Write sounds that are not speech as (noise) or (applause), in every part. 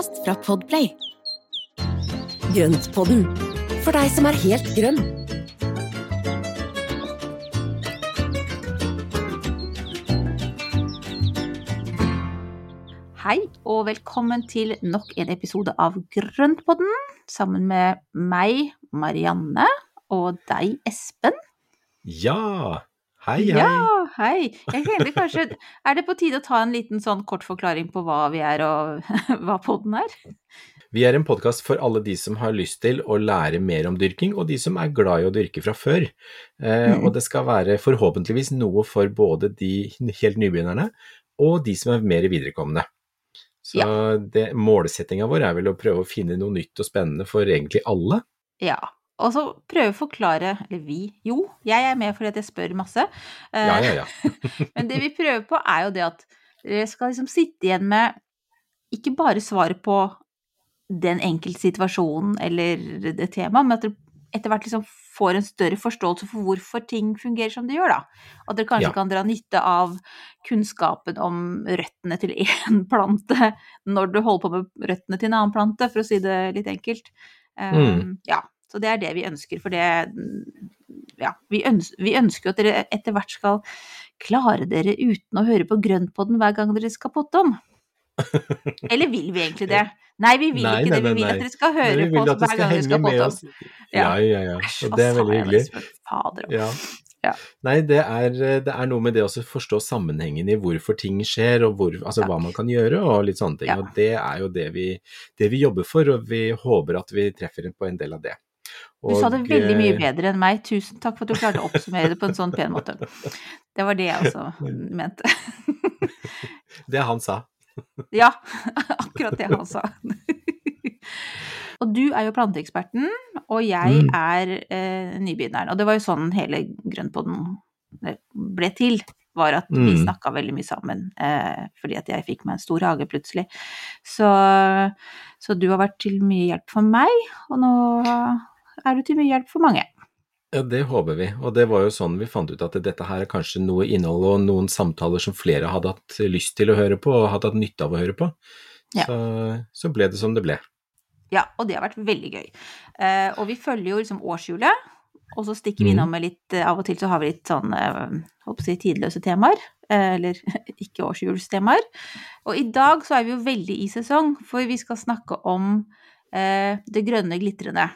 Podkast fra Podplay. Grøntpodden, for deg som er helt grønn. Hei, og velkommen til nok en episode av Grøntpodden, sammen med meg, Marianne, og deg, Espen. Ja! Hei, hei. Ja, hei. Jeg tenkte kanskje, Er det på tide å ta en liten sånn kort forklaring på hva vi er og (laughs) hva podden er? Vi er en podkast for alle de som har lyst til å lære mer om dyrking, og de som er glad i å dyrke fra før. Eh, Mm. Og det skal være forhåpentligvis noe for både de helt nybegynnerne og de som er mer viderekomne. Så ja. målsettinga vår er vel å prøve å finne noe nytt og spennende for egentlig alle. Ja. Og så prøve å forklare, eller vi, jo, jeg er med fordi at jeg spør masse. Eh, Ja, ja, ja. (laughs) Men det vi prøver på, er jo det at dere skal liksom sitte igjen med ikke bare svaret på den enkelte situasjonen eller det temaet, men at dere etter hvert liksom får en større forståelse for hvorfor ting fungerer som det gjør, da. At dere kanskje Ja. kan dra nytte av kunnskapen om røttene til én (laughs) plante når du holder på med røttene til en annen plante, for å si det litt enkelt. Um, Mm. Ja, så det er det vi ønsker, for det Ja, vi, ønsker, vi ønsker at dere etter hvert skal klare dere uten å høre på Grøntpodden hver gang dere skal potte om. (laughs) Eller vil vi egentlig det? Nei, vi vil Nei, ikke det. Vi nei, vil nei. at dere skal høre på oss hver gang dere skal potte om. Ja, ja, ja. Æsj, Og det er veldig hyggelig. Fader. Ja. Ja. Nei, det er, det er noe med det å forstå sammenhengen i hvorfor ting skjer, og hvor, altså, Ja. hva man kan gjøre, og litt sånne ting. Ja. Og det er jo det vi, det vi jobber for, og vi håper at vi treffer på en del av det. Du sa det veldig mye eh, bedre enn meg. Tusen takk for at du klarte å oppsummere det på en sånn pen måte. Det var det jeg også (laughs) mente. (laughs) Det han sa. (laughs) Ja, akkurat det han sa. Og du er jo planteeksperten, og jeg Mm. er eh, nybegynneren. Og det var jo sånn hele Grøntpodden eh, ble til. Var at vi Mm. snakka veldig mye sammen, eh, fordi at jeg fikk meg en stor hage plutselig. Så, så du har vært til mye hjelp for meg, og nå er du til mye hjelp for mange. Ja, det håper vi. Og det var jo sånn vi fant ut at dette her er kanskje noe innhold og noen samtaler som flere hadde hatt lyst til å høre på, og hadde hatt nytte av å høre på. Ja. Så, så ble det som det ble. Ja, og det har vært veldig gøy. Eh, og vi følger jo liksom årshjulet, og så stikker vi Mhm. innom med litt eh, Av og til så har vi litt sånn eh, jeg, tidløse temaer, eller (laughs) ikke årshjulstemaer. Og i dag så er vi jo veldig i sesong, for vi skal snakke om eh, det grønne glitrende.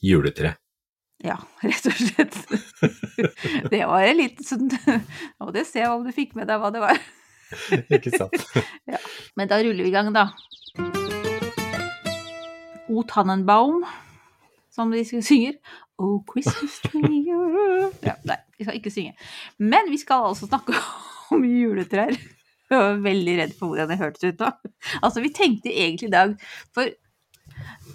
Juletre. Ja, (laughs) rett og slett. Det var en liten sånn Og det ser jeg om du fikk med deg hva det var. (laughs) Ikke sant? Men da ruller vi i gang, da. O Tannenbaum, som de synger. O Christmas tree ja, Nei, vi skal ikke synge. Men vi skal altså snakke (laughs) om juletrær. Jeg var veldig redd for hvordan det hørtes ut da. Altså, vi tenkte egentlig i dag For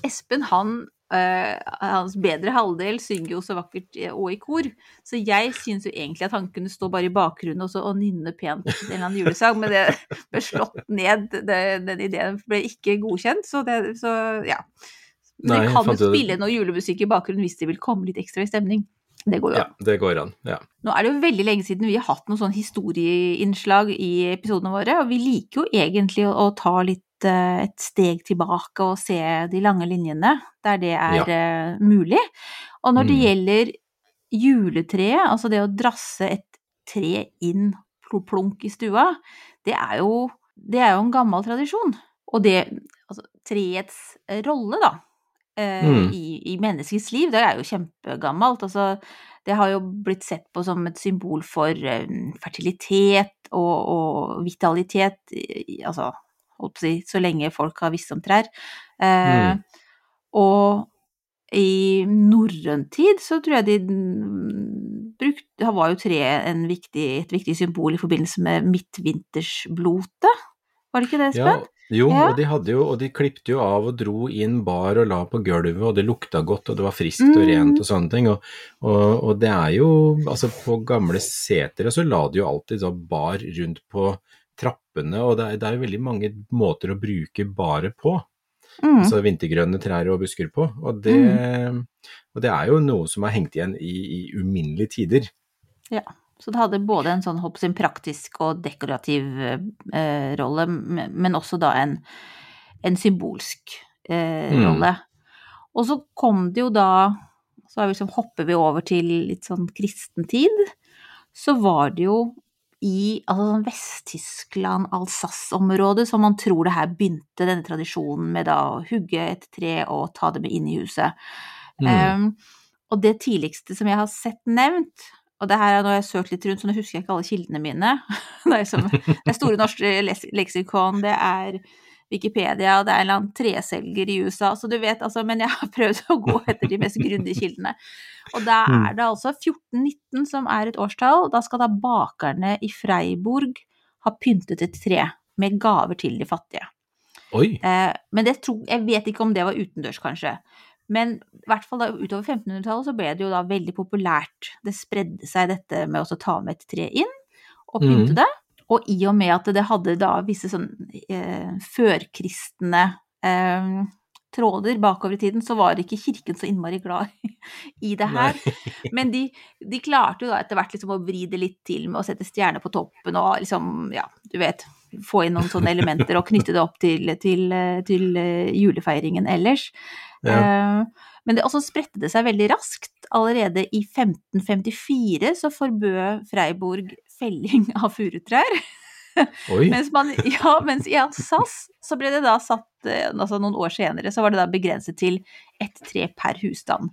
Espen, han eh, hans bedre halvdel synger jo så vakkert eh, og i kor, så jeg syns jo egentlig at han kunne stå bare i bakgrunnen og, så, og nynne pent en eller annen julesang, men det (laughs) ble slått ned. Det, den ideen ble ikke godkjent, så, det, så ja. Men Nei, de kan jo spille noe julemusikk i bakgrunnen hvis de vil komme litt ekstra i stemning. Det går jo Ja, an. det går an. Ja. Nå er det jo veldig lenge siden vi har hatt noen sånn historieinnslag i episodene våre, og vi liker jo egentlig å, å ta litt et steg tilbake og se de lange linjene der det er Ja. eh, mulig. Og når det Mm. gjelder juletreet, altså det å drasse et tre inn plunk i stua, det er jo, det er jo en gammel tradisjon. Og det, altså treets rolle, da, eh, Mm. i, i menneskets liv, det er jo kjempegammelt. Altså, det har jo blitt sett på som et symbol for eh, fertilitet og, og vitalitet, altså si, så lenge folk har visst om trær. Eh, Mm. Og i norrøn tid så tror jeg de brukte var jo treet viktig, et viktig symbol i forbindelse med midtvintersblotet. Var det ikke det, Ja, Espen? jo, Ja. og de hadde jo, og de klippte jo av og dro inn bar og la på gulvet, og det lukta godt, og det var friskt og Mm. rent og sånne ting. Og, og, og det er jo, altså på gamle setere så la de jo alltid så bar rundt på trappene, og det er, det er jo veldig mange måter å bruke bare på. Mm. Altså vintergrønne trær og busker på. Og det, og det er jo noe som har hengt igjen i, i uminnelige tider. Ja. Så det hadde både en sånn hopp sin praktisk og dekorativ eh, rolle, men også da en, en symbolsk eh, Mm. rolle. Og så kom det jo da, så vi liksom, hopper vi over til litt sånn kristen tid, så var det jo i altså sånn Vest-Tyskland, Alsace-området, som man tror det her begynte, denne tradisjonen med da å hugge et tre og ta det med inn i huset. Mm. Um, og det tidligste som jeg har sett nevnt, og det her er når jeg har søkt litt rundt, så nå husker jeg ikke alle kildene mine. (laughs) Det er, som, det Store norske leksikon, det er Wikipedia, det er en eller annen treselger i USA, så du vet altså, men jeg har prøvd å gå etter de mest grundige kildene. Og da (laughs) Mm. er det altså 1419 som er et årstall, da skal da bakerne i Freiburg ha pyntet et tre med gaver til de fattige. Oi! Eh, men det tror, jeg vet ikke om det var utendørs, kanskje. Men i hvert fall da, utover 1500-tallet så ble det jo da veldig populært. Det spredde seg dette med å ta med et tre inn og pynte mm. det. Og i og med at det hadde da visse sånn eh, førkristne eh, tråder bakover i tiden, så var ikke kirken så innmari glad (laughs) i det her. (laughs) Men de, de klarte jo da etter hvert liksom å vri det litt til med å sette stjerner på toppen og liksom, ja, du vet, få inn noen sånne elementer og knytte det opp til, til, til eh, julefeiringen ellers. Ja. Eh, Men det også spredte det seg veldig raskt. Allerede i 1554 så forbød Freiburg felling (laughs) av furutrær. Mens, man, ja, mens i Alsace så ble det da satt, eh, altså noen år senere, så var det da begrenset til ett tre per husstand.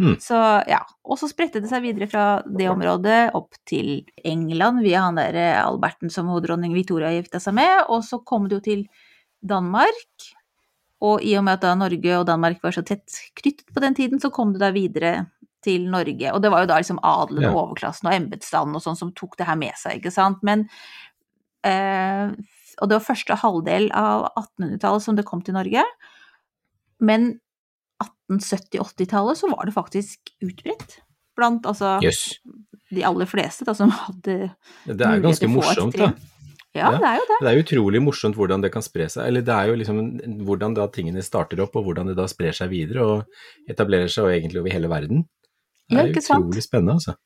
Mm. Så ja, og så spredte det seg videre fra det området opp til England via han der eh, Alberten som dronning Victoria gifta seg med, og så kom det jo til Danmark. Og i og med at da Norge og Danmark var så tett knyttet på den tiden, så kom det da videre til Norge. Og det var jo da liksom adelen og overklassen og embetsstanden og sånn som tok det her med seg, ikke sant. Men eh, Og det var første halvdel av 1800-tallet som det kom til Norge. Men 1870-80-tallet så var det faktisk utbredt. Blant altså yes. de aller fleste da, som hadde Det er jo ganske morsomt, da. Ja, Ja. det er jo det. Det er utrolig morsomt hvordan det kan spre seg. Eller det er jo liksom hvordan da tingene starter opp, og hvordan det da sprer seg videre og etablerer seg og egentlig over hele verden. Det Ja, er sant? utrolig spennende, altså.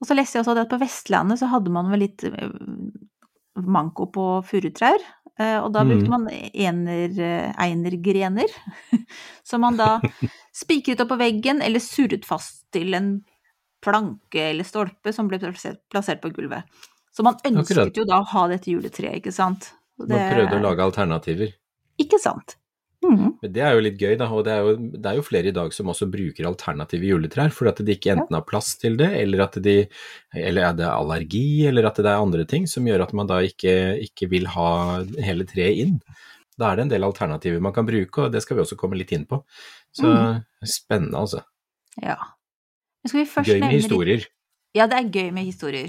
Og så leste jeg også at på Vestlandet så hadde man vel litt eh, manko på furutrær. eh, Og da brukte mm. man ener, eh, einergrener, (laughs) som man da (laughs) spikret opp på veggen eller surret fast til en planke eller stolpe som ble plassert, plassert på gulvet. Så man ønsket Akkurat. jo da å ha dette juletreet, ikke sant? Det, Man prøvde å lage alternativer. Ikke sant? Mhm. Men det er jo litt gøy, da. Og det er jo, det er jo flere i dag som også bruker alternative juletrær, fordi at de ikke enten har plass til det, eller at de Eller er det allergi, eller at det er andre ting som gjør at man da ikke, ikke vil ha hele treet inn. Da er det en del alternativer man kan bruke, og det skal vi også komme litt inn på. Så spennende, altså. Ja. Skal vi først Gøy med historier. Ja, det er gøy med historier.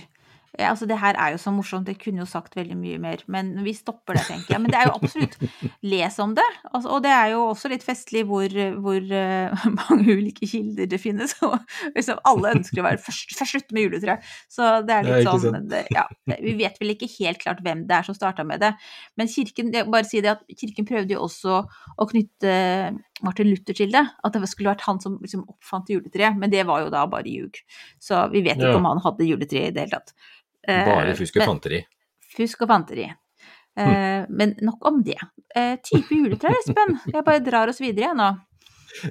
Ja, altså, det her er jo så morsomt, jeg kunne jo sagt veldig mye mer, men vi stopper det, tenker jeg. Men det er jo absolutt (laughs) Les om det. Altså, og det er jo også litt festlig hvor, hvor uh, (laughs) mange ulike kilder det finnes. Og liksom alle ønsker å være (laughs) først, først slutt med juletre. Så det er litt litt er sånn det, ja, Vi vet vel ikke helt klart hvem det er som starta med det. Men kirken jeg bare si det at kirken prøvde jo også å knytte Martin Luther til det. At det skulle vært han som liksom oppfant juletreet. Men det var jo da bare ljug. Så vi vet ikke Ja. om han hadde juletre i det hele tatt. Eh, Bare fusk og fanteri. Fusk og fanteri. Eh, Men nok om det. Eh, type juletrær, Espen. Jeg bare drar oss videre nå.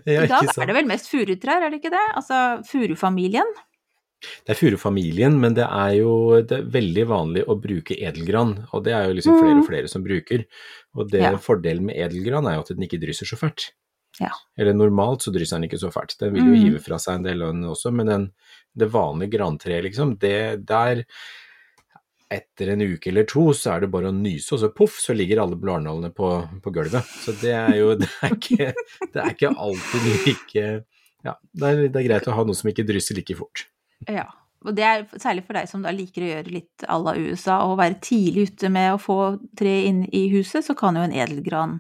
I dag er det vel mest furutrær, er det ikke det? Altså furufamilien. Det er furufamilien, men det er jo det er veldig vanlig å bruke edelgran, og det er jo liksom flere Mm. og flere som bruker. Og det Ja. fordelen med edelgran er jo at den ikke drysser så fælt. Ja. Eller normalt så drysser den ikke så fælt. Den vil jo Mm. hive fra seg en del av den også, men den, det vanlige grantreet, liksom, det der etter en uke eller to så er det bare å nyse, og så poff, så ligger alle bladnålene på, på gulvet. Så det er jo det er ikke, det er ikke alltid like Ja, det er, det er greit å ha noe som ikke drysser like fort. Ja. og det er særlig for deg som da liker å gjøre litt à la USA, og være tidlig ute med å få tre inn i huset, så kan jo en edelgran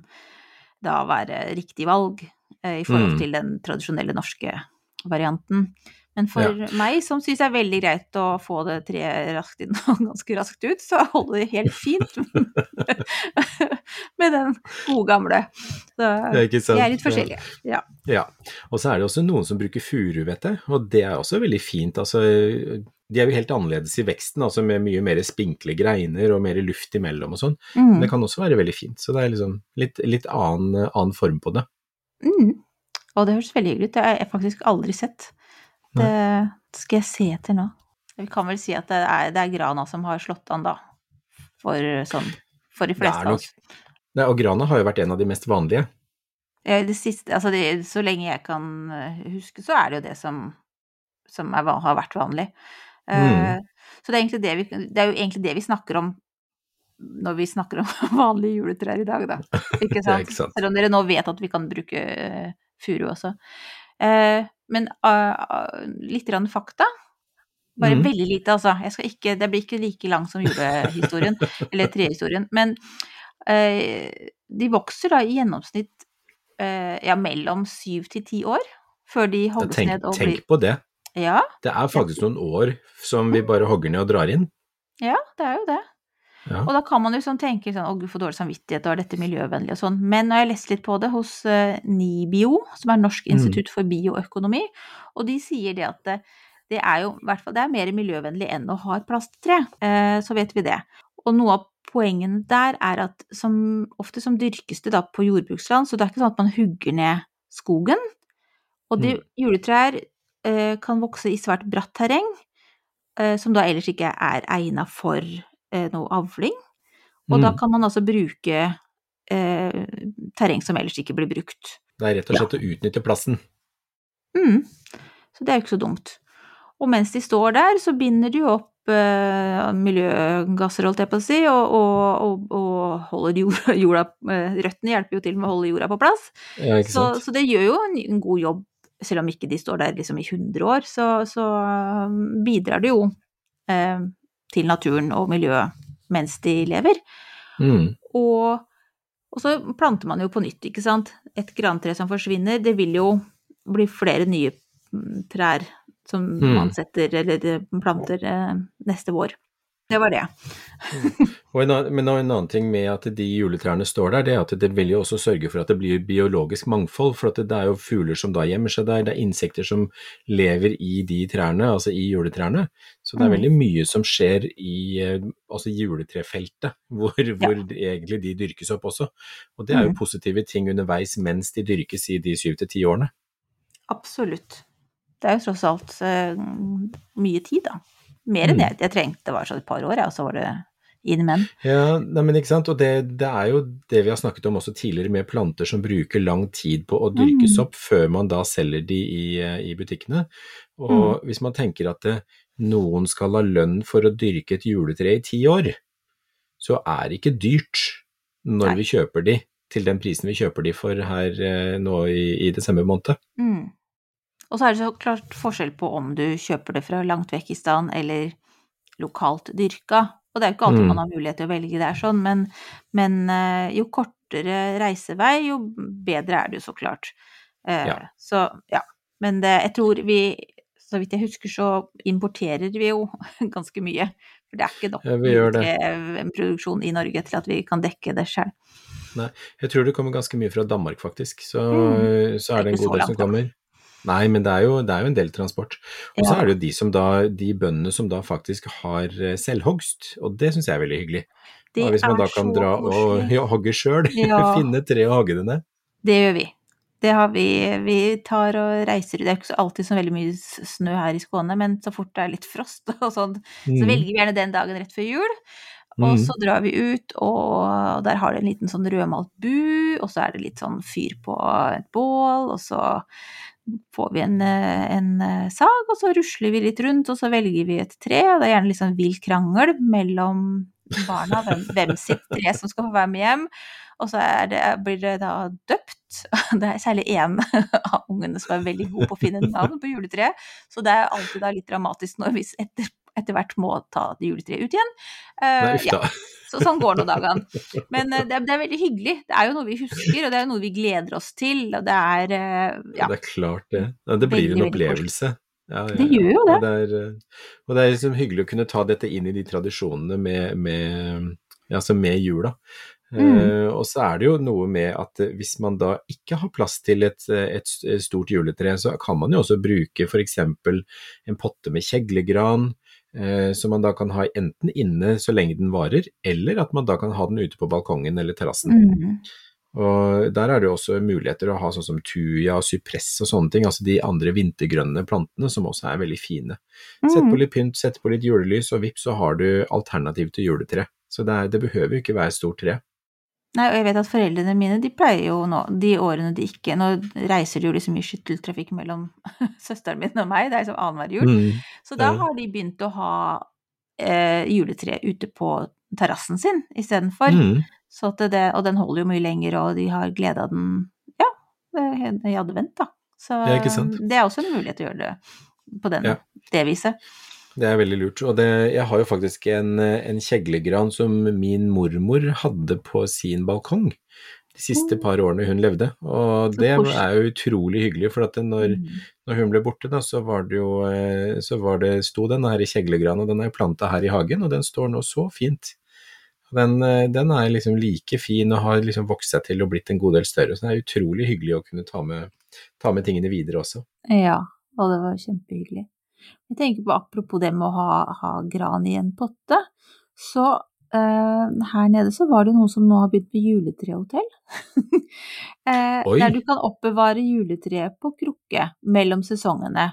da være riktig valg eh, i forhold Mm. til den tradisjonelle norske varianten. Men for meg, som syns det er veldig greit å få det treet raskt inn og (laughs) ganske raskt ut, så holder det helt fint med (laughs) den gode gamle. Så Ja, de er litt forskjellige. Ja. Ja, og så er det også noen som bruker furu, vet jeg, og det er også veldig fint. Altså, de er jo helt annerledes i veksten, altså med mye mer spinkle greiner og mer luft imellom og sånn. Men Mm. det kan også være veldig fint, så det er liksom litt, litt annen, annen form på det. Mm. Og det høres veldig hyggelig ut. Det har jeg faktisk aldri sett. Det skal jeg se etter nå. Vi kan vel si at det er, det er grana som har slått an, da. For sånn For de fleste av oss. Nei, og grana har jo vært en av de mest vanlige. Ja, Det siste, altså det, så lenge jeg kan eh, huske, så er det jo det som, som er, har vært vanlig. Mm. Uh, Så det er, det, vi, det er jo egentlig det vi snakker om når vi snakker om (laughs) vanlige juletrær i dag, da. (laughs) Ikke sant? ikke sant. Selv om dere nå vet at vi kan bruke uh, furu også. Eh, men uh, litt grann fakta. Bare mm. veldig lite, altså. Ikke, det blir ikke like langt som julehistorien, (laughs) eller trehistorien. Men uh, de vokser da i gjennomsnitt uh, ja, mellom syv til ti år før de hogges tenk, ned og tenk på det. Ja, Det er faktisk noen år som vi bare hogger ned og drar inn. ja, det er jo det. Ja. Og da kan man sånn tenke sånn, å gud, for dårlig samvittighet, og er dette miljøvennlig og sånn. Men når jeg lest litt på det hos eh, NIBIO, som er Norsk Mm. institutt for bioøkonomi, og de sier det at det, det er jo i hvert fall det er mer miljøvennlig enn å ha et plasttre. Eh, så vet vi det. Og noe av poengene der er at som ofte som dyrkes det da på jordbruksland, så det er ikke sånn at man hugger ned skogen. Og de Mm. juletrær eh, kan vokse i svært bratt terreng, eh, som da ellers ikke er egna for eh, noe avling. Og da Mm. kan man altså bruke eh, terreng som ellers ikke blir brukt. Det er rett og slett å utnytte plassen. Mm. Så det er jo ikke så dumt. Og mens de står der, så binder de jo opp eh, miljøgasser, holdt jeg på å si, og, og, og, og holder jorda, (laughs) jorda eh, Røttene hjelper jo til med å holde jorda på plass. Ja, Så, så det gjør jo en, en god jobb, selv om ikke de står der liksom i 100 år, så, så um, bidrar det jo eh, til naturen og miljøet mens de lever. Mm. Og, og så planter man jo på nytt, ikke sant. Et grantre som forsvinner, det vil jo bli flere nye mm, trær som Mm. man setter eller eh, planter eh, neste vår. Det var det. Og en, annen- men en annen ting med at de juletrærne står der, det er at det vil jo også sørge for at det blir biologisk mangfold. For at det er jo fugler som da gjemmer seg der, det er insekter som lever i de trærne, altså i juletrærne. Så det er Mm. veldig mye som skjer i eh, altså juletrefeltet, (laughs) hvor, hvor egentlig de dyrkes opp også. Og det er jo Mm. positive ting underveis mens de dyrkes i de syv til ti årene. Absolutt. Det er jo tross alt eh, mye tid, da. Mer enn Mm. jeg, jeg trengte. Det var sånn et par år, og så var det inn menn. Ja, nei, men ikke sant, og det, det er jo det vi har snakket om også tidligere med planter som bruker lang tid på å dyrkes Mm. opp før man da selger de i, eh, i butikkene. Og hvis man tenker at det, noen skal ha lønn for å dyrke et juletre i ti år, så er det ikke dyrt når Nei. vi kjøper de til den prisen vi kjøper de for her eh, nå i, i desember måned. Mm. Og så er det så klart forskjell på om du kjøper det fra langt vekk i stand eller lokalt dyrka. Og det er jo ikke alltid Mm. man har mulighet til å velge det er sånn, men, men eh, jo kortere reisevei, jo bedre er det jo så klart. Eh, Ja. Så ja. Men det, jeg tror vi, så vidt jeg husker, så importerer vi jo (laughs) ganske mye. For det er ikke nok Ja, en produksjon i Norge til at vi kan dekke det sjøl. Jeg tror det kommer ganske mye fra Danmark faktisk, så, Mm. så er det en god del som kommer. Nei, men det er jo, det er jo en del transport. Og så Ja. er det jo de, som da, de bøndene som da faktisk har eh, selvhogst, og det syns jeg er veldig hyggelig. Det og hvis man da kan dra og (laughs) ja, hogge sjøl, Ja. finne tre og hogge det ned. Det gjør vi. Det har vi. Vi tar og reiser Det er ikke alltid så veldig mye snø her i Skåne, men så fort det er litt frost (laughs) og sånn, så Mm. velger vi gjerne den dagen rett før jul. Og Mm. så drar vi ut, og der har det en liten sånn rødmalt bu, og så er det litt sånn fyr på et bål, og så får vi en, eh, en eh, sag, og så rusler vi litt rundt, og så velger vi et tre, det er gjerne litt sånn vill krangel mellom barna hvem, hvem sitt tre som skal få være med hjem. Og så det, blir det da døpt. (laughs) Det er særlig én av ungene som er veldig god på å finne navn på juletreet. Så det er alltid da litt dramatisk når vi etter, etter hvert må ta juletreet ut igjen. Uh, Nei, ja. Så sånn går nå dagene. (laughs) Men uh, det, er- det er veldig hyggelig. Det er jo noe vi husker, og det er noe vi gleder oss til. Og det er uh, ja. Det er klart det. Ja, det blir en opplevelse. Ja, ja, Det gjør jo det. Og det er, og det er liksom hyggelig å kunne ta dette inn i de tradisjonene med, med, ja, altså med jula. Mm. Uh, og så er det jo noe med at hvis man da ikke har plass til et, et et stort juletre, så kan man jo også bruke f.eks. en potte med kjeglegran, som man da kan ha enten inne så lenge den varer, eller at man da kan ha den ute på balkongen eller terrassen. Mm. Og der er det jo også muligheter å ha sånn som tuja og sypress og sånne ting, altså de andre vintergrønne plantene som også er veldig fine. Sett Mm. på litt pynt, sett på litt julelys, og vips så har du alternativ til juletre. Så det, er, det behøver jo ikke være stort tre. Nei, og jeg vet at foreldrene mine, de pleier jo nå, de årene de ikke Nå reiser det jo liksom mye skytteltrafikk mellom (laughs) søsteren min og meg, det er liksom annenhver jul. Mm. Så da har de begynt å ha eh, juletre ute på terrassen sin istedenfor. Mm. Så det, og den holder jo mye lenger, og de har glede av den ja, det- i advent, da. Så ikke sant? det er også en mulighet til å gjøre det på den, Ja. det viset. Det er veldig lurt. Og det, jeg har jo faktisk en, en kjeglegran som min mormor hadde på sin balkong de siste par årene hun levde. Og det er jo utrolig hyggelig, for at når, Mm. når hun ble borte, da, så var det jo eh, så var det, sto den her kjeglegrana, den er planta her i hagen, og den står nå så fint. Den, eh, den er liksom like fin og har liksom vokst seg til og blitt en god del større, så det er utrolig hyggelig å kunne ta med, ta med tingene videre også. Ja, og det var kjempehyggelig. Jeg tenker på apropos det med å ha, ha gran i en potte, så eh, her nede så var det noen som nå har begynt med juletrehotell. (laughs) eh, der du kan oppbevare juletreet på krukke mellom sesongene.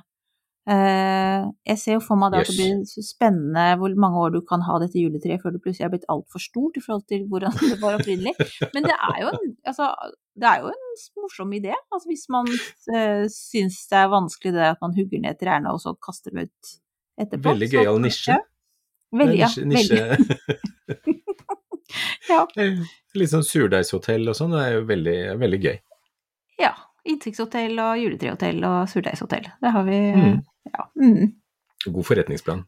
Eh, jeg ser jo for meg at det blir spennende hvor mange år du kan ha dette juletreet før det plutselig er blitt altfor stort i forhold til hvordan (laughs) det var opprinnelig. Men det er jo en, altså, det er jo en morsom idé. Altså, hvis man uh, syns det er vanskelig det at man hugger ned trærne og så kaster dem ut etterpå. Veldig gøyal nisje. Veldig, ja, nisje, nisje. veldig. (laughs) (laughs) Ja. Litt sånn surdeigshotell og sånn, det er jo veldig, veldig gøy. ja. Innsiktshotell og juletrehotell og surdeigshotell. Det har vi Mm. Ja. Mm. God forretningsplan.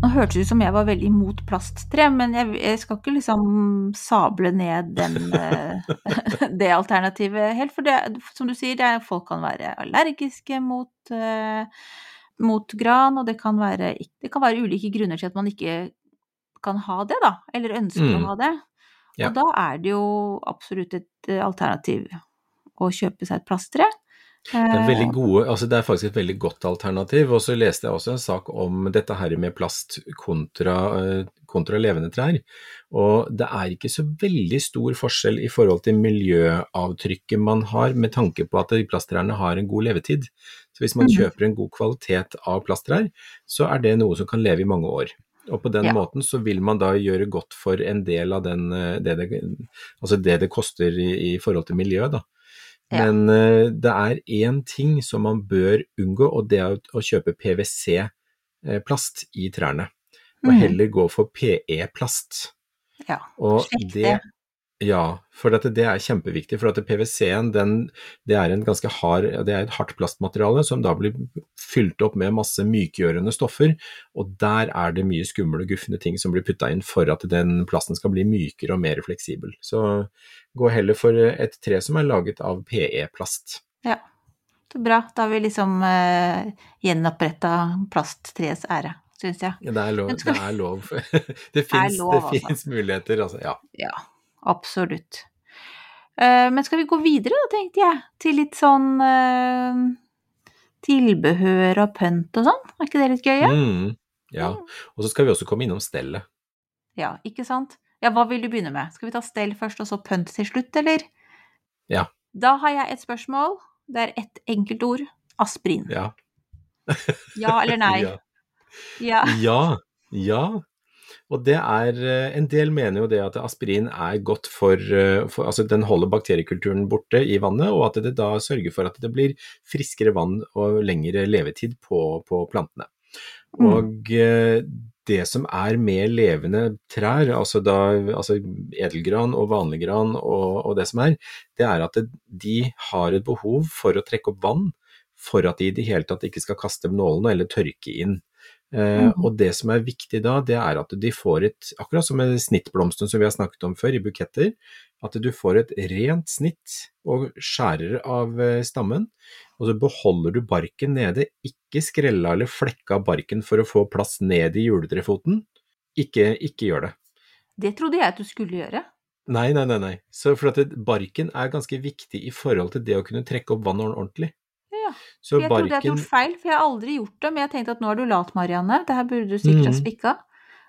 Nå hørtes det ut som jeg var veldig imot plasttre, men jeg, jeg skal ikke liksom sable ned den, (laughs) eh, (laughs) det alternativet helt. For det, som du sier, det er, folk kan være allergiske mot, eh, mot gran, og det kan, være, det kan være ulike grunner til at man ikke kan ha det, da. Eller ønsker Mm. å ha det. Ja. Og da er det jo absolutt et eh, alternativ å kjøpe seg et plasttre. Det er, Eh, gode, altså det er faktisk et veldig godt alternativ. Og så leste jeg også en sak om dette her med plast kontra, eh, kontra levende trær. Og det er ikke så veldig stor forskjell i forhold til miljøavtrykket man har, med tanke på at de plasttrærne har en god levetid. Så hvis man Mhm. kjøper en god kvalitet av plasttrær, så er det noe som kan leve i mange år. Og på den Ja. måten så vil man da gjøre godt for en del av den, eh, det, det, altså det det koster i, i forhold til miljøet, da. Ja. Men eh, det er én ting som man bør unngå, og det er å kjøpe PVC-plast i trærne. Og Mhm. heller gå for PE-plast. ja. Og det. Ja, for dette, det er kjempeviktig. For at PVC-en det er en ganske hard, det er et hardt plastmateriale som da blir fylt opp med masse mykgjørende stoffer. Og der er det mye skumle og gufne ting som blir putta inn for at den plasten skal bli mykere og mer fleksibel. Så gå heller for et tre som er laget av PE-plast. Ja, så bra. Da har vi liksom uh, gjenoppretta plasttreets ære, syns jeg. Det er lov. Det er (laughs) lov. Det fins muligheter, altså. Ja. Ja, absolutt. Eh, men skal vi gå videre, da, tenkte jeg, til litt sånn eh, tilbehør og pynt og sånn? Er ikke det litt gøy? Ja? Mm, ja. Og så skal vi også komme innom stellet. ja, ikke sant? Ja, hva vil du begynne med? Skal vi ta stell først og så pynt til slutt, eller? Ja. Da har jeg et spørsmål. Det er ett enkelt ord. Aspirin. Ja. Ja eller nei? (laughs) Ja. Ja. Ja, ja. Og det er eh, En del mener jo det at aspirin er godt for, eh, for Altså den holder bakteriekulturen borte i vannet, og at det da sørger for at det blir friskere vann og lengre levetid på, på plantene. Mm. Og mm det som er med levende trær, altså, da, altså edelgran og vanlig gran og, og det som er, det er at det, de har et behov for å trekke opp vann for at de i det hele tatt ikke skal kaste nålene eller tørke inn. Eh, Mhm. og det som er viktig da, det er at de får et, akkurat som med snittblomsten som vi har snakket om før i buketter, at du får et rent snitt og skjærer av eh, stammen, og så beholder du barken nede, ikke skrella eller flekka barken for å få plass ned i juletrefoten. Ikke, ikke gjør det. Det trodde jeg at du skulle gjøre. Nei, nei, nei. nei. Så for at barken er ganske viktig i forhold til det å kunne trekke opp vann ordentlig. Ja, Så jeg jeg trodde jeg hadde gjort feil, for jeg har aldri gjort det. Men jeg tenkte at nå er du lat, Marianne. Det her burde du sikkert ha Mhm. spikka.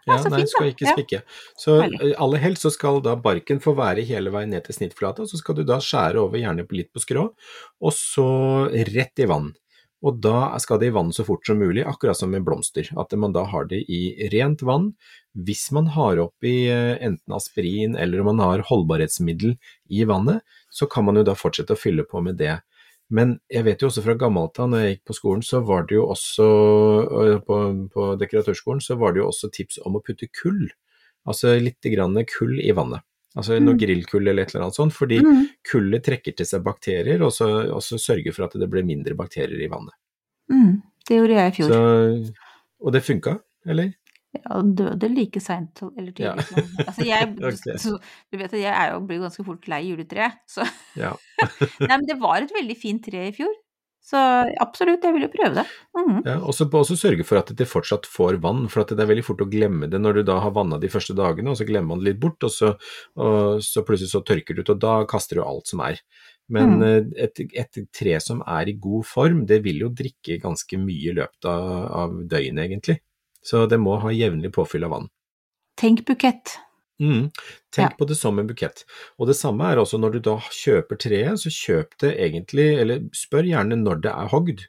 Ja, nei, fint, skal ikke spikke. Så eh, aller helst så skal da barken få være hele veien ned til snittflata, så skal du da skjære over gjerne litt på skrå, og så rett i vann. Og da skal det i vann så fort som mulig, akkurat som med blomster. At man da har det i rent vann. Hvis man har oppi eh, enten aspirin eller om man har holdbarhetsmiddel i vannet, så kan man jo da fortsette å fylle på med det. Men jeg vet jo også fra gammelt av, når jeg gikk på skolen, så var det jo også øh, på, på dekoratørskolen, så var det jo også tips om å putte kull. Altså litt grann kull i vannet. Altså noe Mm. grillkull eller et eller annet sånt, fordi Mhm. kullet trekker til seg bakterier, og så, og så sørger for at det blir mindre bakterier i vannet. Mm, Det gjorde jeg i fjor. Så, og det funka, eller? Ja, han døde like seint eller tidlig. Ja. Altså, jeg, (laughs) okay. så, du vet at jeg jo, blir ganske fort lei juletre, så (laughs) Ja. Nei, men det var et veldig fint tre i fjor. Så absolutt, jeg vil jo prøve det. Mhm. Ja, også, også sørge for at det fortsatt får vann, for det er veldig fort å glemme det når du da har vanna de første dagene, og så glemmer man det litt bort, og så, og så plutselig så tørker det ut, og da kaster du alt som er. Men Mm. eh, et, et tre som er i god form, det vil jo drikke ganske mye i løpet av, av døgnet, egentlig. Så det må ha jevnlig påfyll av vann. Tenk bukett. Mm. Tenk Ja. på det som en bukett. Og det samme er også når du da kjøper treet, så kjøp det egentlig, eller spør gjerne når det er hogd.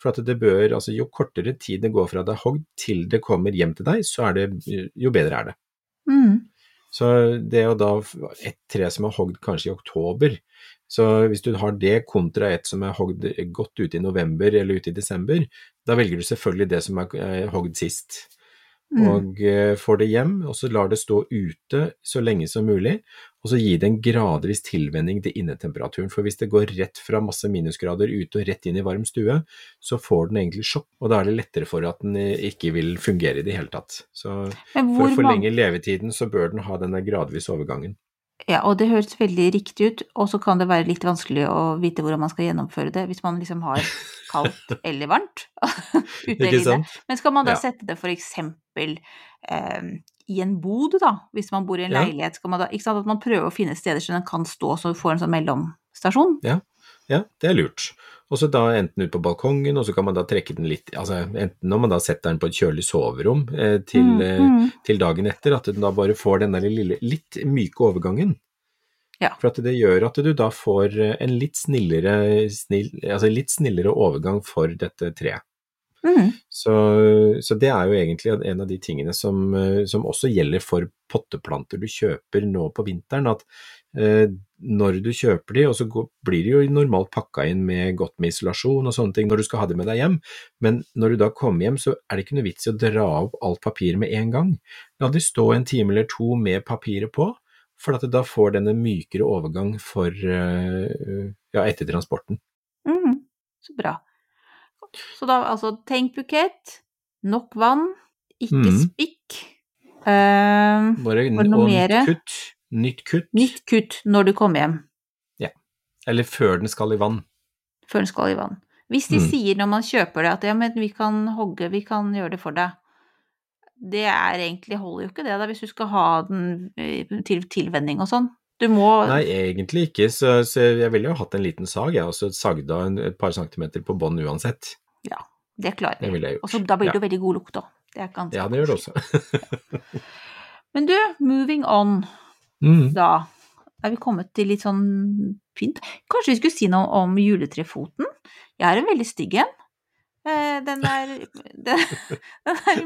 For det bør, altså jo kortere tid det går fra det er hogd til det kommer hjem til deg, så er det, jo bedre er det. Mm. Så det å da et tre som er hogd kanskje i oktober, så hvis du har det kontra et som er hogd godt ute i november eller ute i desember, da velger du selvfølgelig det som er eh, hogd sist Mm. og eh, får det hjem, og så lar det stå ute så lenge som mulig, og så gi det en gradvis tilvenning til innetemperaturen. For hvis det går rett fra masse minusgrader ute og rett inn i varm stue, så får den egentlig sjokk, og da er det lettere for at den eh, ikke vil fungere i det hele tatt. Så for å forlenge levetiden, så bør den ha denne gradvise overgangen. Ja, og det høres veldig riktig ut, og så kan det være litt vanskelig å vite hvordan man skal gjennomføre det hvis man liksom har kaldt (laughs) eller varmt (laughs) Ikke sant? Men skal man da Ja. sette det for eksempel eh, i en bod, da, hvis man bor i en Ja. leilighet, skal man da, ikke sant, at man prøver å finne steder så den kan stå, så du får en sånn mellomstasjon? Ja, det er lurt. Og så da enten ut på balkongen, og så kan man da trekke den litt altså Enten når man da setter den på et kjølig soverom eh, til, Mm, eh, mm. til dagen etter, at den da bare får den der lille, litt myke overgangen. Ja. For at det gjør at du da får eh, en litt snillere, snill, altså litt snillere overgang for dette treet. Mm. Så, så det er jo egentlig en av de tingene som, eh, som også gjelder for potteplanter du kjøper nå på vinteren. At når du kjøper de, og så blir de jo normalt pakka inn med godt med isolasjon og sånne ting når du skal ha de med deg hjem, men når du da kommer hjem, så er det ikke noe vits i å dra opp alt papiret med en gang. La de stå en time eller to med papiret på, for at da får denne mykere overgang for, eh, ja, etter transporten. Mm. Så bra. Så da altså tenk bukett, nok vann, ikke Mm. spikk. Uh, Bare og noe nytt kutt. Nytt kutt. nytt kutt når du kommer hjem. Ja. Eller før den skal i vann. før den skal i vann. Hvis de Mm. sier når man kjøper det at ja, men vi kan hogge, vi kan gjøre det for deg, det er egentlig holder jo ikke det da, hvis du skal ha den eh, til tilvenning og sånn. Du må Nei, egentlig ikke, så, så jeg ville jo hatt en liten sag, jeg, og så sagd av et par centimeter på bånn uansett. Ja, Det klarer ville jeg Og så da blir det Ja. jo veldig god lukt òg. Det er ganske Ja, det gjør det også. (laughs) Men du, moving on, Mm. da er vi kommet til litt sånn pynt. Kanskje vi skulle si noe om juletrefoten? Jeg har en veldig stygg en. Eh, Den er, (laughs) den, den er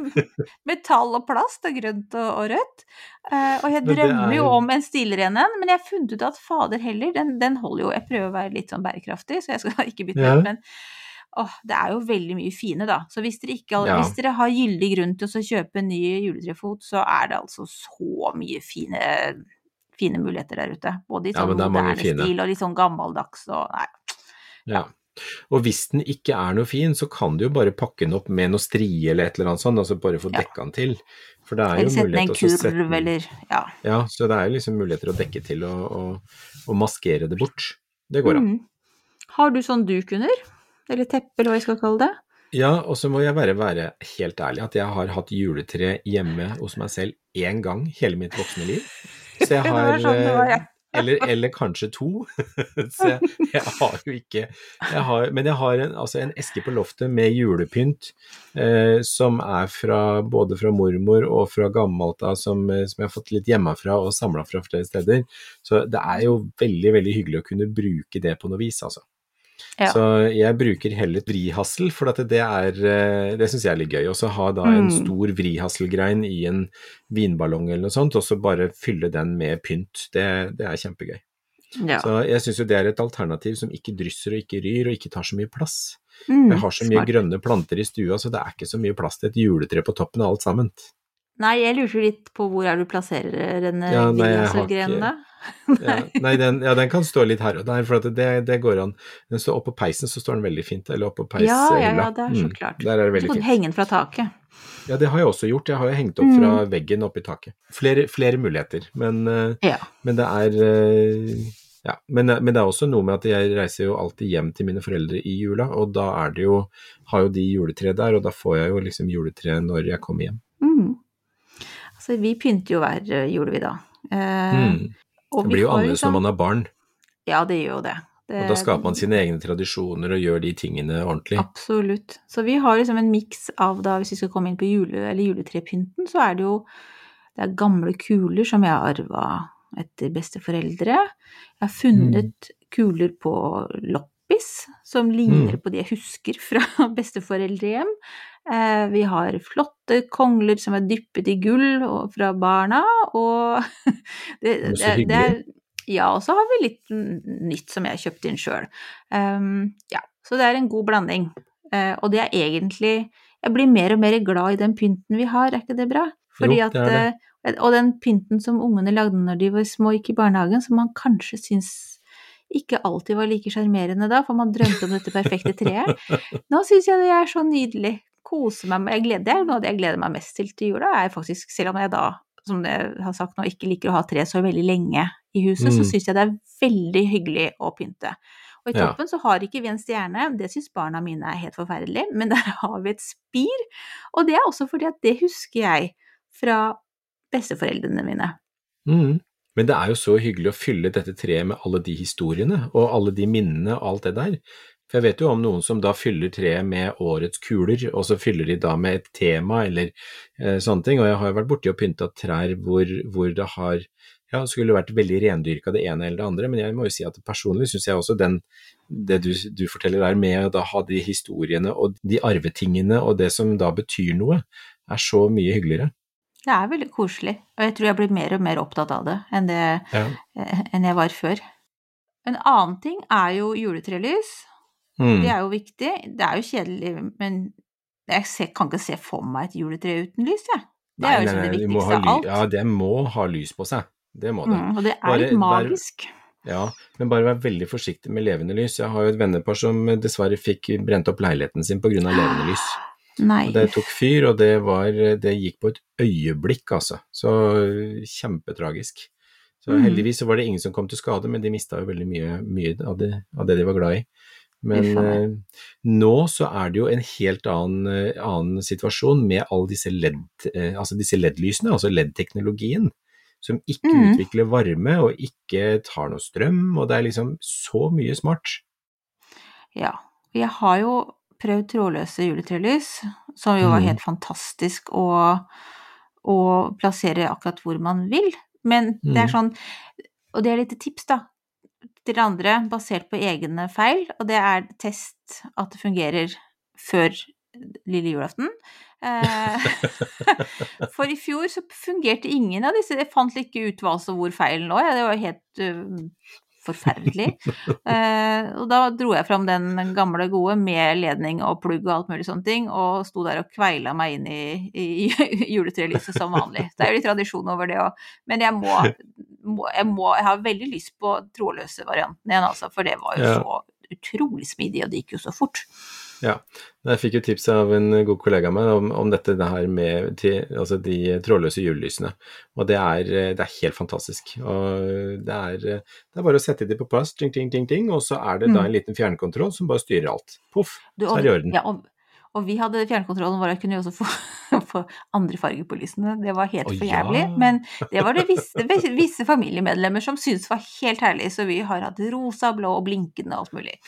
metall og plast og grønt og, og rødt. Eh, Og jeg drømmer jo om en stilere en en, men jeg har funnet ut at fader heller, den, den holder jo Jeg prøver å være litt sånn bærekraftig, så jeg skal (laughs) ikke bytte Ja. ut, men åh, det er jo veldig mye fine, da. Så hvis dere, ikke, Ja. hvis dere har gyldig grunn til å kjøpe en ny juletrefot, så er det altså så mye fine, fine muligheter der ute. Både i sånn mange moderne stil og litt sånn gammeldags og Nei. Ja. Og hvis den ikke er noe fin, så kan du jo bare pakke den opp med noe strie eller et eller annet sånt, altså bare få Ja. dekka den til. For det er Eller jo mulighet en til å sette kurv, den eller Ja. Ja, så det er jo liksom muligheter å dekke til og, og, og maskere det bort. Det går an. Mm. Har du sånn duk under? Eller teppe, eller hva jeg skal kalle det? Ja, og så må jeg bare være helt ærlig at jeg har hatt juletre hjemme hos meg selv én gang hele mitt voksne liv. Så jeg har sånn eh, eller, eller kanskje to. (laughs) Så jeg, jeg har jo ikke jeg har, Men jeg har en, altså en eske på loftet med julepynt eh, som er fra, både fra mormor og fra gammelt av, som, eh, som jeg har fått litt hjemmefra og samla fra flere steder. Så det er jo veldig, veldig hyggelig å kunne bruke det på noe vis, altså. Ja. Så jeg bruker heller vrihassel, for at det er eh, Det syns jeg er litt gøy. Og så ha da en Mm. stor vrihasselgrein i en vinballong eller noe sånt, og så bare fylle den med pynt. Det, det er kjempegøy. ja. Så jeg syns jo det er et alternativ som ikke drysser og ikke ryr, og ikke tar så mye plass. Mm, Jeg har så mye smart. grønne planter i stua, så det er ikke så mye plass til et juletre på toppen av alt sammen. Nei, jeg lurte litt på hvor er du plasserer denne Ja, Williamsgrenen, da? Ja, nei, den, ja, den kan stå litt her og der, for det, det går an. Den står oppå peisen, så står den veldig fint. Eller oppå peishylla. Ja, ja, ja, det er så Mm, klart. Der er det Så kan du fint. henge den fra taket. Ja, det har jeg også gjort. Jeg har jo hengt opp fra veggen opp i taket. Flere, flere muligheter, men, eh, Ja. men det er eh, ja, men, men det er også noe med at jeg reiser jo alltid hjem til mine foreldre i jula, og da er det jo, har jo de juletre der, og da får jeg jo liksom juletre når jeg kommer hjem. Mm. Altså, vi pynter jo hver eh, jul, vi da. Eh, Mm. Det blir jo annerledes liksom- når man har barn, Ja, det gjør jo det. det. og da skaper man sine egne tradisjoner og gjør de tingene ordentlig. Absolutt. Så vi har liksom en miks av da, hvis vi skal komme inn på jule- eller juletrepynten, så er det jo det er gamle kuler som jeg har arva etter besteforeldre. Jeg har funnet kuler på loppis som ligner Mm. på de jeg husker fra (laughs) besteforeldrehjem. Eh, vi har flotte kongler som er dyppet i gull fra barna, og (laughs) det, det, så det er. Ja, og så har vi litt nytt som jeg kjøpte inn sjøl. Um, ja, så det er en god blanding. Eh, og det er egentlig Jeg blir mer og mer glad i den pynten vi har, er ikke det bra? Fordi Jo, det er det. At, og den pynten som ungene lagde når de var små, gikk i barnehagen, som man kanskje syns ikke alltid var like sjarmerende da, for man drømte om dette perfekte treet. (laughs) Nå syns jeg det er så nydelig. Koser meg med jeg gleder, Det er noe av det jeg gleder meg mest til til jula, er faktisk, selv om jeg da, som jeg har sagt nå, ikke liker å ha tre så veldig lenge i huset, så Mm. syns jeg det er veldig hyggelig å pynte. Og i Ja. toppen så har ikke vi en stjerne, det syns barna mine er helt forferdelig, men (laughs) der har vi et spir. Og det er også fordi at det husker jeg fra besteforeldrene mine. Mm. Men det er jo så hyggelig å fylle dette treet med alle de historiene, og alle de minnene og alt det der. For jeg vet jo om noen som da fyller treet med årets kuler, og så fyller de da med et tema eller eh, sånne ting. Og jeg har jo vært borti og pynta trær hvor, hvor det har ja, skulle vært veldig rendyrka det ene eller det andre, men jeg må jo si at personlig syns jeg også den, det du, du forteller der med å da ha de historiene og de arvetingene og det som da betyr noe, er så mye hyggeligere. Det er veldig koselig, og jeg tror jeg blir mer og mer opptatt av det enn, det, Ja. eh, enn jeg var før. En annen ting er jo juletrelys. Mm. Det er jo viktig. Det er jo kjedelig, men jeg kan ikke se for meg et juletre uten lys, jeg. Det er jo liksom det viktigste av alt. Ja, det må ha lys på seg. Det må det. Mm, og det er Bare litt magisk. magisk. Ja, men bare vær veldig forsiktig med levende lys. Jeg har jo et vennepar som dessverre fikk brent opp leiligheten sin pga. levende lys. (gasps) Nei. Det tok fyr, og det var Det gikk på et øyeblikk, altså. Så kjempetragisk. Så Mhm. heldigvis så var det ingen som kom til skade, men de mista jo veldig mye, mye av, det, av det de var glad i. Men eh, nå så er det jo en helt annen, eh, annen situasjon med alle disse LED, eh, altså LED-lysene, altså LED-teknologien, som ikke mm. utvikler varme og ikke tar noe strøm, og det er liksom så mye smart. Ja. Jeg har jo prøvd trådløse juletrelys, som jo var Mhm. helt fantastisk å, å plassere akkurat hvor man vil. Men det er Mhm. sånn Og det er litt tips, da, til andre, basert på egne feil, og det er test at det fungerer før lille julaften. Eh, (laughs) For i fjor så fungerte ingen av disse. Jeg fant ikke ut hva som hvor feilen. Ja. Det var helt uh, forferdelig. Eh, og da dro jeg fram den gamle gode med ledning og plugg og alt mulig sånne ting, og sto der og kveila meg inn i, i (laughs) juletrelyset som vanlig. Det er jo litt tradisjon over det òg. Men jeg må, må, jeg må Jeg har veldig lyst på trådløse varianten igjen, altså, for det var jo Ja. så utrolig smidig, og det gikk jo så fort. Ja. Jeg fikk jo tips av en god kollega av meg om, om dette det her med til, altså de trådløse julelysene. Og det er, det er helt fantastisk. Og det er, det er bare å sette de på plass, ting, ting, ting, ting, og så er det da en liten fjernkontroll som bare styrer alt. Poff, så er det i orden. Ja, og, og vi hadde fjernkontrollen vår, og kunne jo også få, (laughs) få andre farger på lysene. Det var helt Å, for jævlig. ja. Men det var det visse, visse familiemedlemmer som syntes var helt herlig, så vi har hatt rosa, blå og blinkende og alt mulig.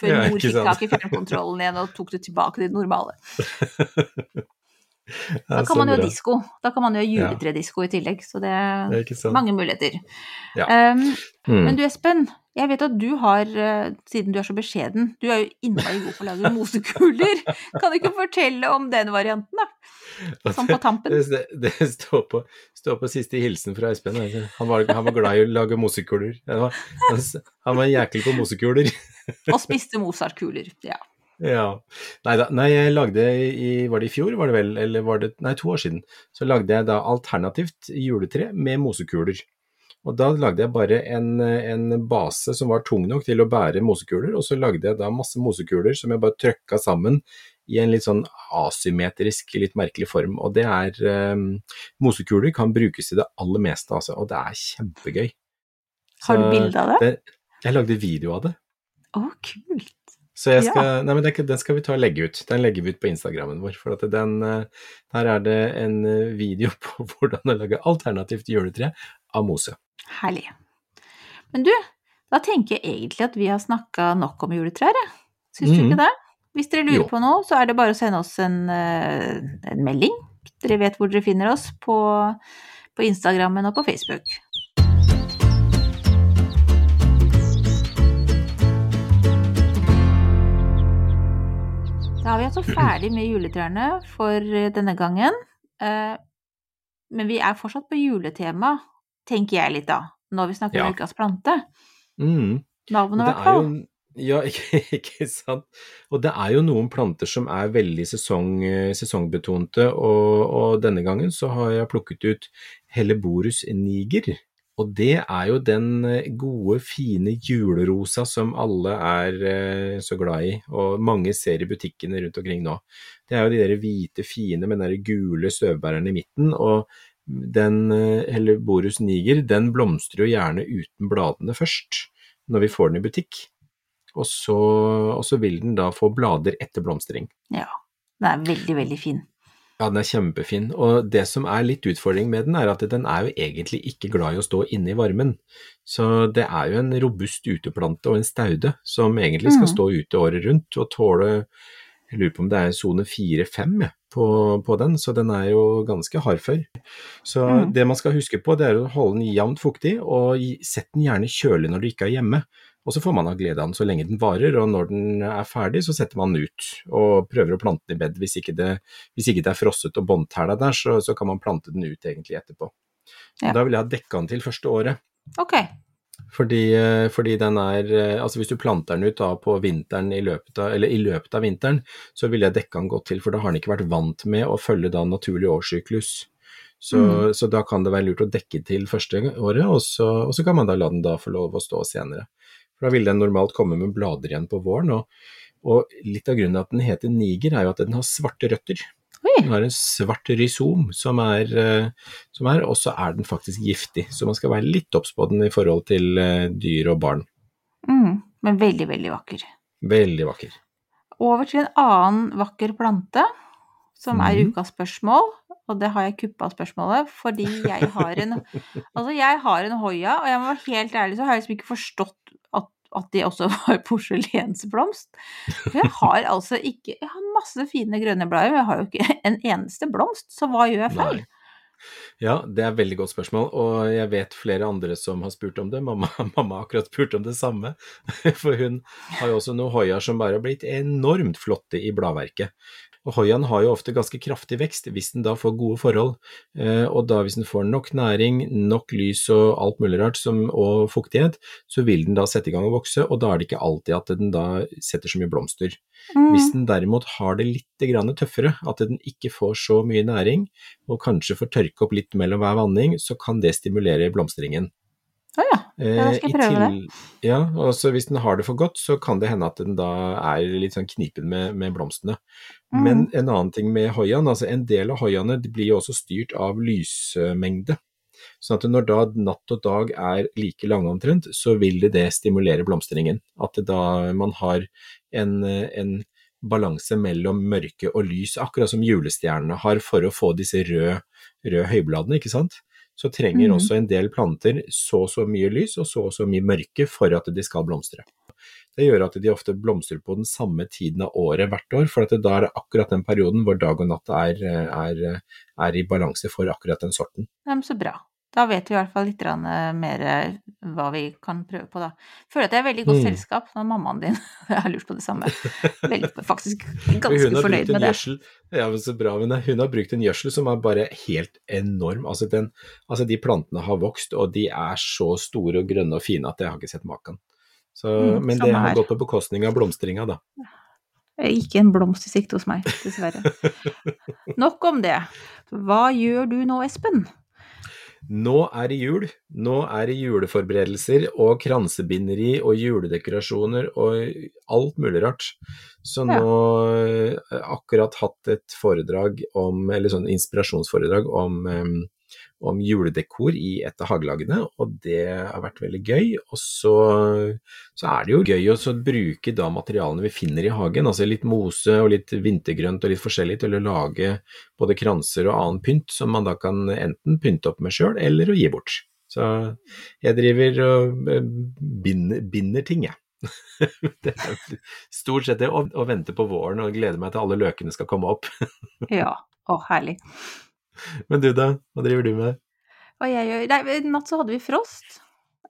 Før Ja, mor fikk tak i fjernkontrollen igjen og tok det tilbake til det normale. (laughs) (laughs) Da kan man jo ha disko. Da kan man jo ha juletredisko i tillegg, så det er mange muligheter. Ja. Um, Mm. men du Espen, jeg vet at du har, eh, siden du er så beskjeden, du er jo innmari god på å lage mosekuler. (laughs) Kan du ikke fortelle om den varianten, da? Sånn på tampen. Det, det, det står, på, står på siste hilsen fra Espen. altså. Han var, han var glad i å lage mosekuler. Han var, han, han var jækel på mosekuler. Og spiste Mozart-kuler. Ja. Ja. Nei da. Nei, jeg lagde i Var det i fjor, var det vel? Eller var det Nei, to år siden. Så lagde jeg da alternativt juletre med mosekuler. Og da lagde jeg bare en, en base som var tung nok til å bære mosekuler, og så lagde jeg da masse mosekuler som jeg bare trøkka sammen i en litt sånn asymmetrisk, litt merkelig form. Og det er um, Mosekuler kan brukes til det aller meste, altså, og det er kjempegøy. Har du Så bilde av det? Jeg lagde video av det. Å, kult. Så jeg Ja. nei, men er den skal vi ta og legge ut. Den legger vi ut på Instagrammen vår. For den, eh, der er det en eh, video (laughs) på hvordan å lage alternativt juletre av mose. Herlig. Men du, da tenker jeg egentlig at vi har snakka nok om juletrær, jeg. Syns du Mhm. ikke det? Hvis dere lurer Jo. på noe, så er det bare å sende oss en, eh, en melding. Dere vet hvor dere finner oss på, på Instagrammen og på Facebook. Da er vi altså ferdig med juletrærne for eh, denne gangen. Eh, Men vi er fortsatt på juletema, tenker jeg litt da, når vi snakker Ja. om ukas plante. Mm. Navnet, i hvert er fall. ja, ikke, (laughs) ikke sant. Og det er jo noen planter som er veldig sesong, sesongbetonte, og, og denne gangen så har jeg plukket ut Helleborus niger. Og det er jo den eh, gode, fine julerosa som alle er eh, så glad i, og mange ser i butikkene rundt omkring nå. Det er jo de der hvite, fine med den der gule støvbæreren i midten, og den eller Borus niger, den blomstrer jo gjerne uten bladene først, når vi får den i butikk. Og så, og så vil den da få blader etter blomstring. Ja. Den er veldig, veldig fin. Ja, den er kjempefin, og det som er litt utfordring med den, er at den er jo egentlig ikke glad i å stå inne i varmen. Så det er jo en robust uteplante og en staude som egentlig skal Mhm. stå ute året rundt og tåle Jeg lurer på om det er sone fire-fem ja, på, på den, så den er jo ganske hardfør. Så mm. det man skal huske på, det er å holde den jevnt fuktig, og sett den gjerne kjølig når du ikke er hjemme. Og så får man ha glede av den så lenge den varer, og når den er ferdig, så setter man den ut og prøver å plante den i bed. Hvis ikke det, hvis ikke det er frosset og båndtæla der, så, så kan man plante den ut egentlig etterpå. Ja. Da vil jeg ha dekka den til første året. Ok. Fordi, eh, fordi den er eh, Altså hvis du planter den ut da på vinteren i løpet av, eller i løpet av vinteren, så ville jeg dekka den godt til, for da har den ikke vært vant med å følge da naturlig årssyklus. Så, Mm. så da kan det være lurt å dekke til første året, og så, og så kan man da la den da få lov å stå senere. For da vil den normalt komme med blader igjen på våren, og, og litt av grunnen at den heter niger, er jo at den har svarte røtter. Oi. Den har en svart rhizom som er, eh, som er og så er den faktisk giftig. Så man skal være litt obs på den i forhold til eh, dyr og barn. Mm. Men veldig, veldig vakker. Veldig vakker. Over til en annen vakker plante, som er Mhm. ukas spørsmål. Og det har jeg kuppa spørsmålet, fordi jeg har en (laughs) Altså, jeg har en hoia, og jeg må være helt ærlig, så har jeg liksom ikke forstått at, det de også (laughs) var porselensblomst. For jeg har (laughs) altså ikke Jeg har masse fine grønne blader, men jeg har jo ikke (laughs) en eneste blomst, så hva gjør jeg feil? Ja, det er et veldig godt spørsmål, og jeg vet flere andre som har spurt om det. Mamma, mamma har akkurat spurt om det samme, for hun har jo også noen hoiaer som bare har blitt enormt flotte i bladverket. Og Hoiaen har jo ofte ganske kraftig vekst hvis den da får gode forhold, eh, og da hvis den får nok næring, nok lys og alt mulig rart som, og fuktighet, så vil den da sette i gang å vokse, og da er det ikke alltid at den da setter så mye blomster. Mm. Hvis den derimot har det litt tøffere, at den ikke får så mye næring, og kanskje får tørke opp litt mellom hver vanning, så kan det stimulere blomstringen. Å ja. Da skal jeg prøve til, det. Ja, og så hvis den har det for godt, så kan det hende at den da er litt sånn knipen med, med blomstene. Mm. Men en annen ting med hoiaen, altså en del av hoiaene de blir jo også styrt av lysmengde. Sånn at når da natt og dag er like lange omtrent, så vil det, det stimulere blomstringen. At da man har en, en balanse mellom mørke og lys, akkurat som julestjernene har for å få disse røde, røde høybladene, ikke sant. Så trenger Mhm. også en del planter så og så mye lys og så og så mye mørke for at de skal blomstre. Det gjør at de ofte blomstrer på den samme tiden av året hvert år, for at da er det akkurat den perioden hvor dag og natt er, er, er i balanse for akkurat den sorten. Ja, så bra. Da vet vi i hvert fall litt eh, mer eh, hva vi kan prøve på, da. Føler at jeg er veldig godt Mm. selskap når mammaen din (laughs) har lurt på det samme. Veldig, (laughs) faktisk ganske fornøyd med det. Ja, men så bra, men hun har brukt en gjødsel som er bare helt enorm. Altså, den, altså de plantene har vokst, og de er så store og grønne og fine at jeg har ikke sett maken. Så, Mm, men det har her. gått på bekostning av blomstringa, da. Ikke en blomst i sikte hos meg, dessverre. (laughs) Nok om det. Hva gjør du nå, Espen? Nå er det jul. Nå er det juleforberedelser og kransebinderi og juledekorasjoner og alt mulig rart. Så nå har jeg akkurat hatt et foredrag om, eller sånn inspirasjonsforedrag om, em, om juledekor i et av hagelagene, og det har vært veldig gøy. Og så, så er det jo gøy å bruke da materialene vi finner i hagen, altså litt mose og litt vintergrønt og litt forskjellig til å lage både kranser og annen pynt som man da kan enten pynte opp med sjøl, eller å gi bort. Så jeg driver og eh, binder, binder ting, jeg. (laughs) det er stort sett det, og venter på våren og gleder meg til alle løkene skal komme opp. (laughs) Ja, å herlig. Men du da, hva driver du med? Hva jeg gjør Nei, i natt så hadde vi frost.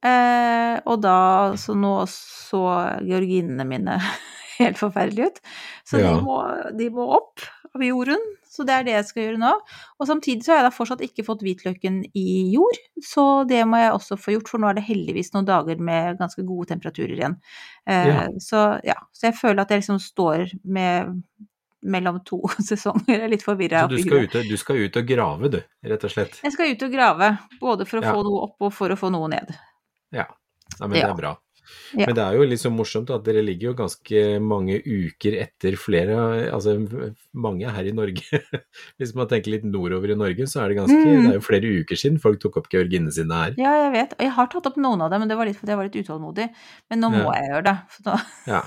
Eh, og da Så nå så georginene mine (laughs) helt forferdelige ut. Så Ja. de, må, de må opp av jorden. Så det er det jeg skal gjøre nå. Og samtidig så har jeg da fortsatt ikke fått hvitløken i jord, så det må jeg også få gjort, for nå er det heldigvis noen dager med ganske gode temperaturer igjen. Eh, Ja. Så ja, så jeg føler at jeg liksom står med mellom to (laughs) sesonger. Jeg er litt forvirra. Så du skal, ut, du skal ut og grave, du, rett og slett. Jeg skal ut og grave, både for å Ja. få noe opp og for å få noe ned. Ja, Nei, men det er bra. Ja. Men det er jo litt så morsomt at dere ligger jo ganske mange uker etter flere, altså mange her i Norge. (laughs) Hvis man tenker litt nordover i Norge, så er det ganske, Mm. det er jo flere uker siden folk tok opp georginene sine her. Ja, jeg vet. Og jeg har tatt opp noen av dem, men det var litt fordi jeg var litt utålmodig. Men nå må Ja. jeg gjøre det. Nå, (laughs) Ja.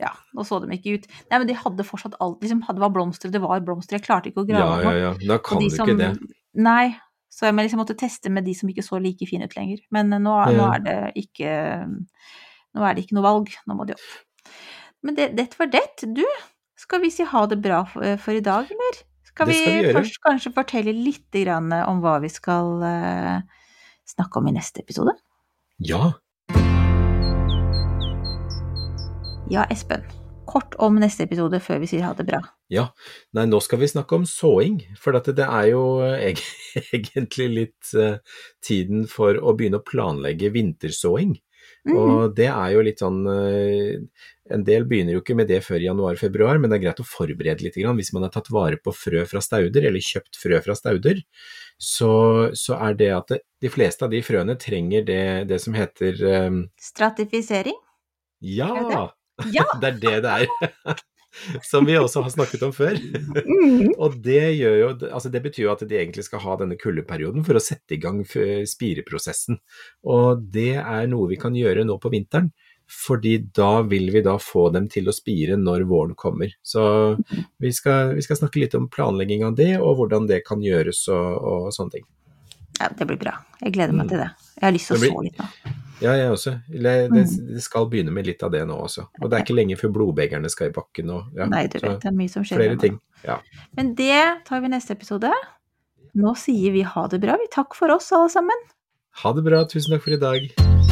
ja, nå så de ikke ut. Nei, men de hadde fortsatt alt. Liksom, det var blomster, det var blomster. Jeg klarte ikke å Ja, grave ja, nå. ja. Da kan du som- ikke det. Nei. Så jeg liksom måtte teste med de som ikke så like fine ut lenger. Men nå, nå, nå er det ikke Nå er det ikke noe valg. Nå må de opp. Men det, det var det. Du, skal vi si ha det bra for, for i dag, eller? Skal vi, skal vi først kanskje fortelle litt grann om hva vi skal uh, snakke om i neste episode? Ja. Ja, Espen. Kort om neste episode før vi sier ha det bra. Ja, nei nå skal vi snakke om såing, for det er jo (laughs) egentlig litt eh, tiden for å begynne å planlegge vintersåing. Mm. Og det er jo litt sånn eh, En del begynner jo ikke med det før januar-februar, men det er greit å forberede litt. Grann. Hvis man har tatt vare på frø fra stauder, eller kjøpt frø fra stauder, så, så er det at det, de fleste av de frøene trenger det, det som heter um... Stratifisering? Ja! Det (laughs) Ja! det er det det er. (laughs) Som vi også har snakket om før. Mhm. Og det, jo, altså det betyr jo at de egentlig skal ha denne kuldeperioden for å sette i gang spireprosessen. Og det er noe vi kan gjøre nå på vinteren, fordi da vil vi da få dem til å spire når våren kommer. Så vi skal, vi skal snakke litt om planlegging av det, og hvordan det kan gjøres og, og sånne ting. Ja, det blir bra. Jeg gleder meg Mm. til det. Jeg har lyst til å blir- så litt nå. Ja, jeg også. Det, det skal begynne med litt av det nå også. Og det er ikke lenge før blodbegerne skal i bakken og ja, Nei, du vet, det er mye som skjer. flere ting. Ja. Men det tar vi neste episode. Nå sier vi ha det bra, vi. Takk for oss, alle sammen. Ha det bra, tusen takk for i dag.